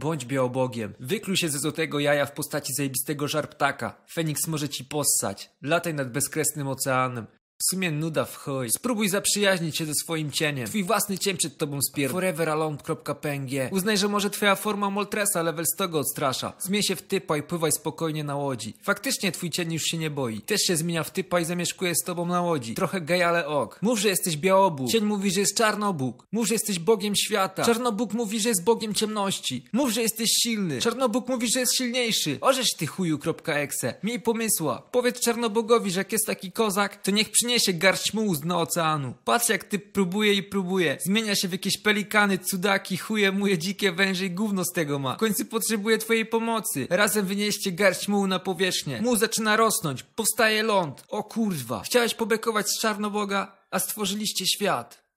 Bądź białobogiem. Wykluj się ze złotego jaja w postaci zajebistego żarptaka. Feniks może ci possać. Lataj nad bezkresnym oceanem. W sumie nuda w chuj. Spróbuj zaprzyjaźnić się ze swoim cieniem. Twój własny cień przed tobą spier... foreveralone.png Uznaj, że może twoja forma Moltresa level 100 go odstrasza. Zmień się w typa i pływaj spokojnie na łodzi. Faktycznie twój cień już się nie boi. Też się zmienia w typa i zamieszkuje z tobą na łodzi. Trochę gejale ok. Mów, że jesteś białobóg. Cień mówi, że jest czarnobóg. Mów, że jesteś bogiem świata. Czarnobóg mówi, że jest bogiem ciemności. Mów, że jesteś silny. Czarnobóg mówi, że jest silniejszy. Orzesz ty chuju.exe. Miej pomysła. Powiedz Czarnobogowi, że jak jest taki kozak, to niech przyniesie garść muł z dna oceanu. Patrz jak ty próbuje i próbuje. Zmienia się w jakieś pelikany, cudaki, chuje, muje, dzikie węże i gówno z tego ma. W końcu potrzebuje twojej pomocy. Razem wynieście garść mułu na powierzchnię. Muł zaczyna rosnąć. Powstaje ląd. O kurwa. Chciałeś pobekować z Czarnoboga, a stworzyliście świat.